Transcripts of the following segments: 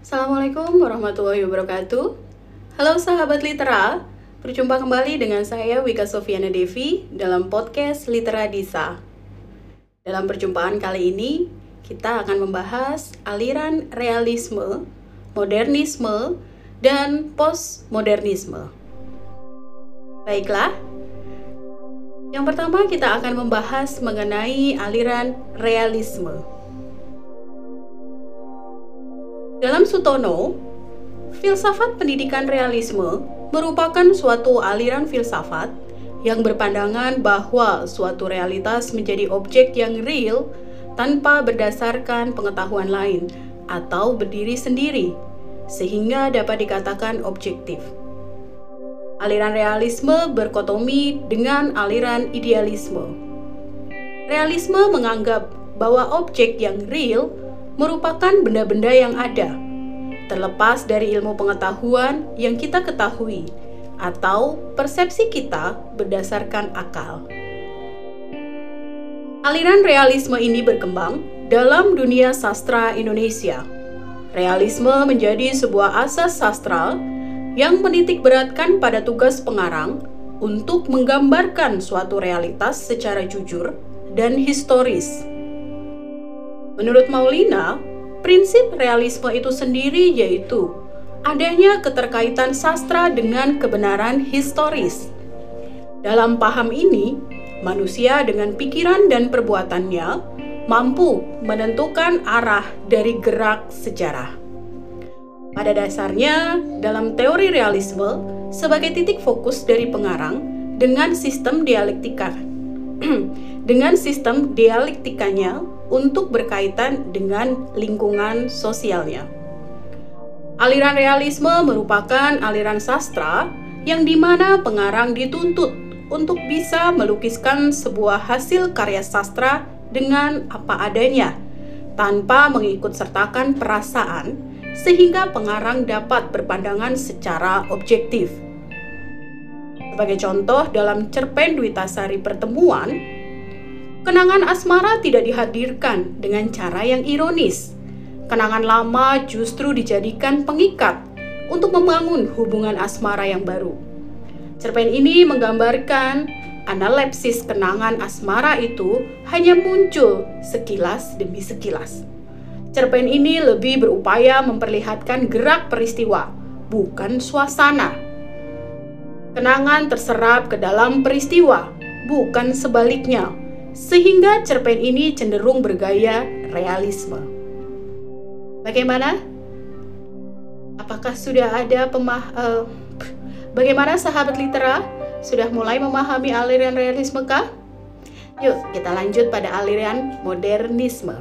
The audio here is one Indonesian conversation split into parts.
Assalamualaikum warahmatullahi wabarakatuh. Halo sahabat litera, berjumpa kembali dengan saya Wika Sofiana Devi dalam podcast Litera Disa. Dalam perjumpaan kali ini, kita akan membahas aliran realisme, modernisme, dan postmodernisme. Baiklah, yang pertama kita akan membahas mengenai aliran realisme. Dalam Sutono, filsafat pendidikan realisme merupakan suatu aliran filsafat yang berpandangan bahwa suatu realitas menjadi objek yang real tanpa berdasarkan pengetahuan lain atau berdiri sendiri, sehingga dapat dikatakan objektif. Aliran realisme berkotomi dengan aliran idealisme. Realisme menganggap bahwa objek yang real merupakan benda-benda yang ada, terlepas dari ilmu pengetahuan yang kita ketahui atau persepsi kita berdasarkan akal. Aliran realisme ini berkembang dalam dunia sastra Indonesia. Realisme menjadi sebuah asas sastra yang menitik beratkan pada tugas pengarang untuk menggambarkan suatu realitas secara jujur dan historis Menurut Maulina, prinsip realisme itu sendiri yaitu adanya keterkaitan sastra dengan kebenaran historis. Dalam paham ini, manusia dengan pikiran dan perbuatannya mampu menentukan arah dari gerak sejarah. Pada dasarnya, dalam teori realisme, sebagai titik fokus dari pengarang dengan sistem dialektika dengan sistem dialektikanya untuk berkaitan dengan lingkungan sosialnya. Aliran realisme merupakan aliran sastra yang di mana pengarang dituntut untuk bisa melukiskan sebuah hasil karya sastra dengan apa adanya, tanpa mengikut sertakan perasaan, sehingga pengarang dapat berpandangan secara objektif. Sebagai contoh, dalam cerpen Dwi Tasari Pertemuan, Kenangan asmara tidak dihadirkan dengan cara yang ironis. Kenangan lama justru dijadikan pengikat untuk membangun hubungan asmara yang baru. Cerpen ini menggambarkan analepsis kenangan asmara itu hanya muncul sekilas demi sekilas. Cerpen ini lebih berupaya memperlihatkan gerak peristiwa, bukan suasana. Kenangan terserap ke dalam peristiwa, bukan sebaliknya sehingga cerpen ini cenderung bergaya realisme. Bagaimana? Apakah sudah ada pemah uh, bagaimana sahabat litera sudah mulai memahami aliran realisme kah? Yuk, kita lanjut pada aliran modernisme.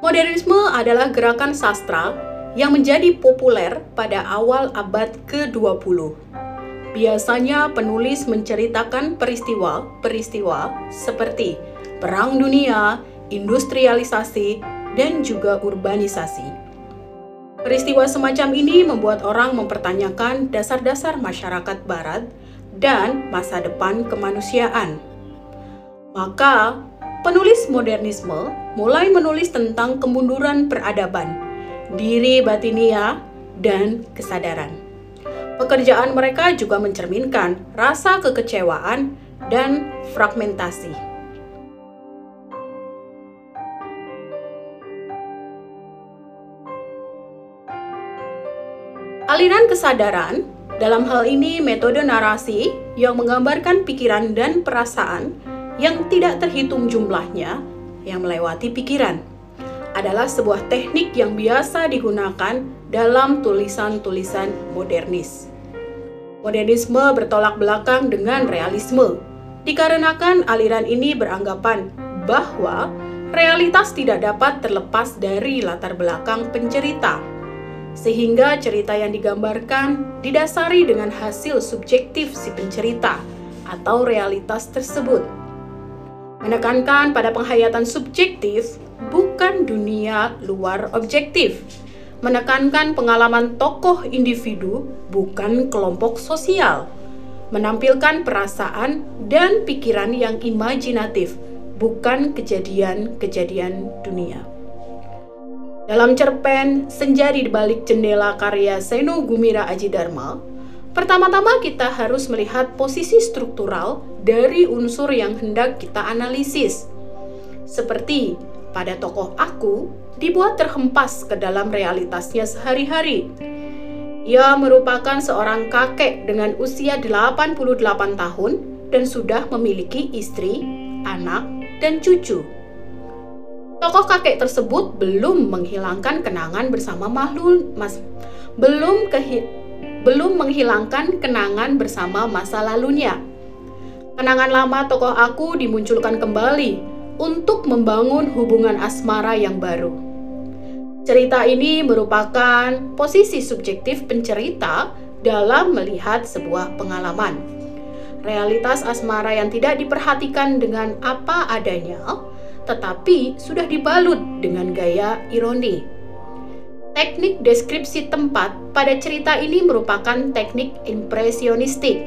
Modernisme adalah gerakan sastra yang menjadi populer pada awal abad ke-20 Biasanya penulis menceritakan peristiwa-peristiwa seperti perang dunia, industrialisasi, dan juga urbanisasi. Peristiwa semacam ini membuat orang mempertanyakan dasar-dasar masyarakat barat dan masa depan kemanusiaan. Maka, penulis modernisme mulai menulis tentang kemunduran peradaban, diri batinia, dan kesadaran. Pekerjaan mereka juga mencerminkan rasa kekecewaan dan fragmentasi. Aliran kesadaran dalam hal ini metode narasi yang menggambarkan pikiran dan perasaan yang tidak terhitung jumlahnya yang melewati pikiran adalah sebuah teknik yang biasa digunakan dalam tulisan-tulisan modernis. Modernisme bertolak belakang dengan realisme, dikarenakan aliran ini beranggapan bahwa realitas tidak dapat terlepas dari latar belakang pencerita, sehingga cerita yang digambarkan didasari dengan hasil subjektif si pencerita atau realitas tersebut. Menekankan pada penghayatan subjektif, bukan dunia luar objektif menekankan pengalaman tokoh individu, bukan kelompok sosial, menampilkan perasaan dan pikiran yang imajinatif, bukan kejadian-kejadian dunia. Dalam cerpen Senja di balik jendela karya Seno Gumira Aji Dharma, pertama-tama kita harus melihat posisi struktural dari unsur yang hendak kita analisis. Seperti pada tokoh aku dibuat terhempas ke dalam realitasnya sehari-hari. Ia merupakan seorang kakek dengan usia 88 tahun dan sudah memiliki istri, anak, dan cucu. Tokoh kakek tersebut belum menghilangkan kenangan bersama makhluk mas belum kehi, belum menghilangkan kenangan bersama masa lalunya. Kenangan lama tokoh aku dimunculkan kembali untuk membangun hubungan asmara yang baru. Cerita ini merupakan posisi subjektif pencerita dalam melihat sebuah pengalaman. Realitas asmara yang tidak diperhatikan dengan apa adanya tetapi sudah dibalut dengan gaya ironi. Teknik deskripsi tempat pada cerita ini merupakan teknik impresionistik,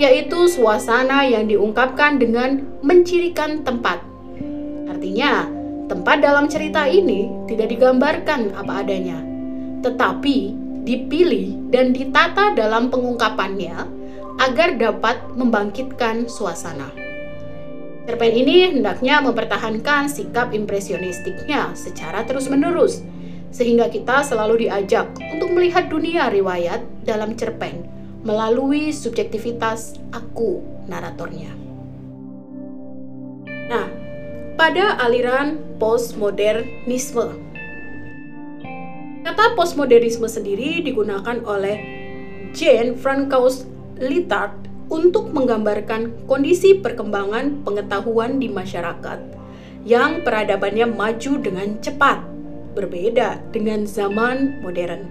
yaitu suasana yang diungkapkan dengan mencirikan tempat. Artinya, tempat dalam cerita ini tidak digambarkan apa adanya, tetapi dipilih dan ditata dalam pengungkapannya agar dapat membangkitkan suasana. Cerpen ini hendaknya mempertahankan sikap impresionistiknya secara terus-menerus, sehingga kita selalu diajak untuk melihat dunia riwayat dalam cerpen melalui subjektivitas aku naratornya. Nah, pada aliran postmodernisme. Kata postmodernisme sendiri digunakan oleh Jean Francois Lyotard untuk menggambarkan kondisi perkembangan pengetahuan di masyarakat yang peradabannya maju dengan cepat, berbeda dengan zaman modern.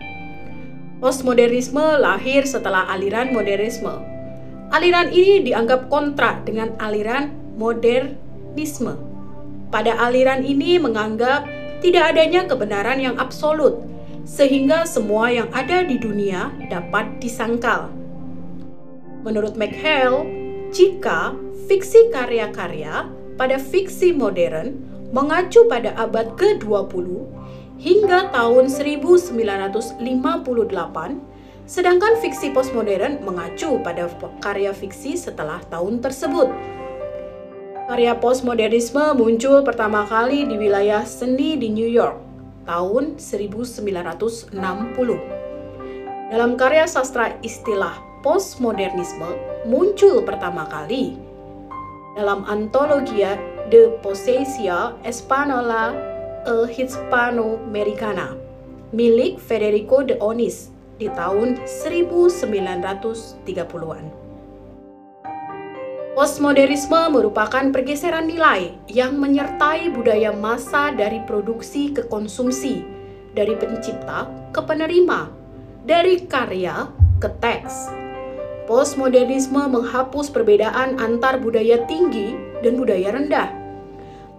Postmodernisme lahir setelah aliran modernisme. Aliran ini dianggap kontra dengan aliran modernisme. Pada aliran ini menganggap tidak adanya kebenaran yang absolut, sehingga semua yang ada di dunia dapat disangkal Menurut McHale, jika fiksi karya-karya pada fiksi modern mengacu pada abad ke-20 hingga tahun 1958, sedangkan fiksi postmodern mengacu pada karya fiksi setelah tahun tersebut. Karya postmodernisme muncul pertama kali di wilayah seni di New York tahun 1960. Dalam karya sastra istilah postmodernisme muncul pertama kali dalam antologia De Poesia Espanola e Hispano-Americana milik Federico de Onis di tahun 1930-an. Postmodernisme merupakan pergeseran nilai yang menyertai budaya masa dari produksi ke konsumsi, dari pencipta ke penerima, dari karya ke teks, Postmodernisme menghapus perbedaan antar budaya tinggi dan budaya rendah,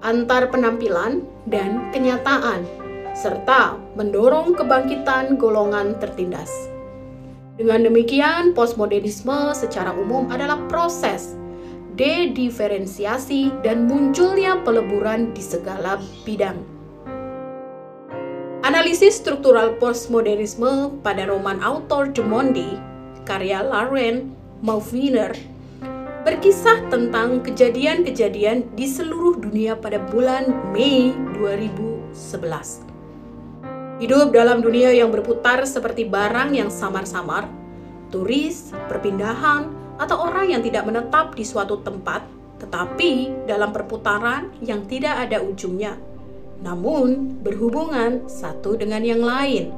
antar penampilan dan kenyataan, serta mendorong kebangkitan golongan tertindas. Dengan demikian, postmodernisme secara umum adalah proses dediferensiasi dan munculnya peleburan di segala bidang. Analisis struktural postmodernisme pada roman author de Monde karya Lauren Mauviner berkisah tentang kejadian-kejadian di seluruh dunia pada bulan Mei 2011. Hidup dalam dunia yang berputar seperti barang yang samar-samar, turis, perpindahan, atau orang yang tidak menetap di suatu tempat, tetapi dalam perputaran yang tidak ada ujungnya, namun berhubungan satu dengan yang lain.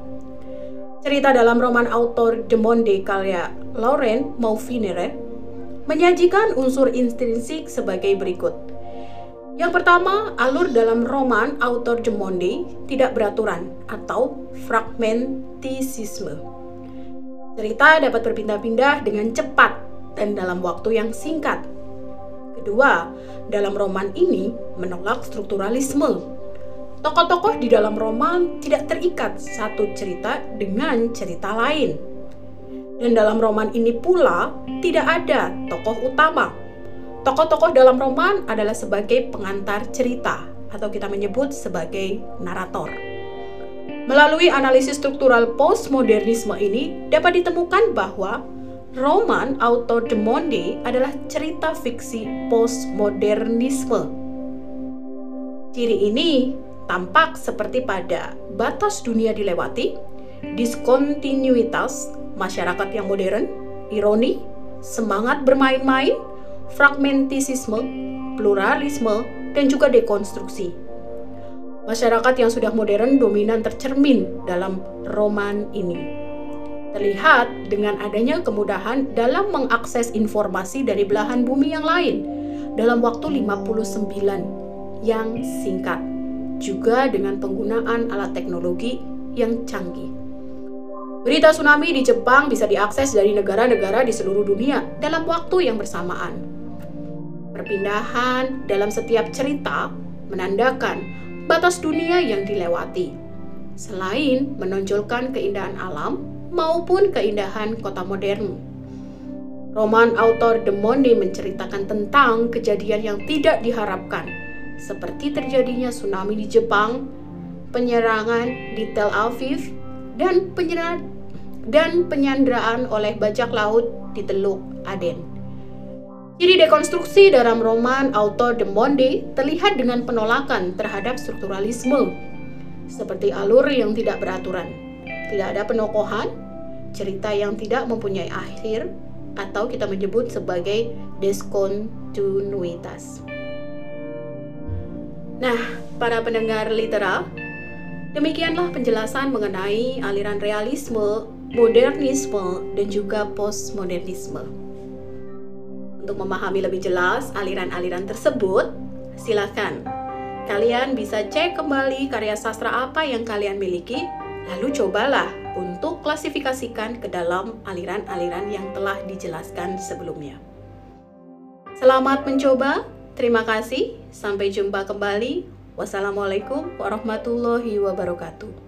Cerita dalam roman autor De Monde karya Lauren Maufinere menyajikan unsur intrinsik sebagai berikut. Yang pertama, alur dalam roman autor De Monde tidak beraturan atau fragmentisisme. Cerita dapat berpindah-pindah dengan cepat dan dalam waktu yang singkat. Kedua, dalam roman ini menolak strukturalisme Tokoh-tokoh di dalam roman tidak terikat satu cerita dengan cerita lain. Dan dalam roman ini pula tidak ada tokoh utama. Tokoh-tokoh dalam roman adalah sebagai pengantar cerita atau kita menyebut sebagai narator. Melalui analisis struktural postmodernisme ini dapat ditemukan bahwa roman Auto de adalah cerita fiksi postmodernisme. Ciri ini tampak seperti pada batas dunia dilewati, diskontinuitas masyarakat yang modern, ironi, semangat bermain-main, fragmentisisme, pluralisme, dan juga dekonstruksi. Masyarakat yang sudah modern dominan tercermin dalam roman ini. Terlihat dengan adanya kemudahan dalam mengakses informasi dari belahan bumi yang lain dalam waktu 59 yang singkat, juga dengan penggunaan alat teknologi yang canggih. Berita tsunami di Jepang bisa diakses dari negara-negara di seluruh dunia dalam waktu yang bersamaan. Perpindahan dalam setiap cerita menandakan batas dunia yang dilewati. Selain menonjolkan keindahan alam maupun keindahan kota modern. Roman autor De Monde menceritakan tentang kejadian yang tidak diharapkan, seperti terjadinya tsunami di Jepang, penyerangan di Tel Aviv, dan penyerangan dan penyanderaan oleh bajak laut di Teluk Aden. Ciri dekonstruksi dalam roman autor De Monde terlihat dengan penolakan terhadap strukturalisme, seperti alur yang tidak beraturan, tidak ada penokohan, cerita yang tidak mempunyai akhir, atau kita menyebut sebagai diskontinuitas. Nah, para pendengar litera, demikianlah penjelasan mengenai aliran realisme, modernisme, dan juga postmodernisme. Untuk memahami lebih jelas aliran-aliran tersebut, silakan kalian bisa cek kembali karya sastra apa yang kalian miliki, lalu cobalah untuk klasifikasikan ke dalam aliran-aliran yang telah dijelaskan sebelumnya. Selamat mencoba, terima kasih, sampai jumpa kembali. Wassalamualaikum warahmatullahi wabarakatuh.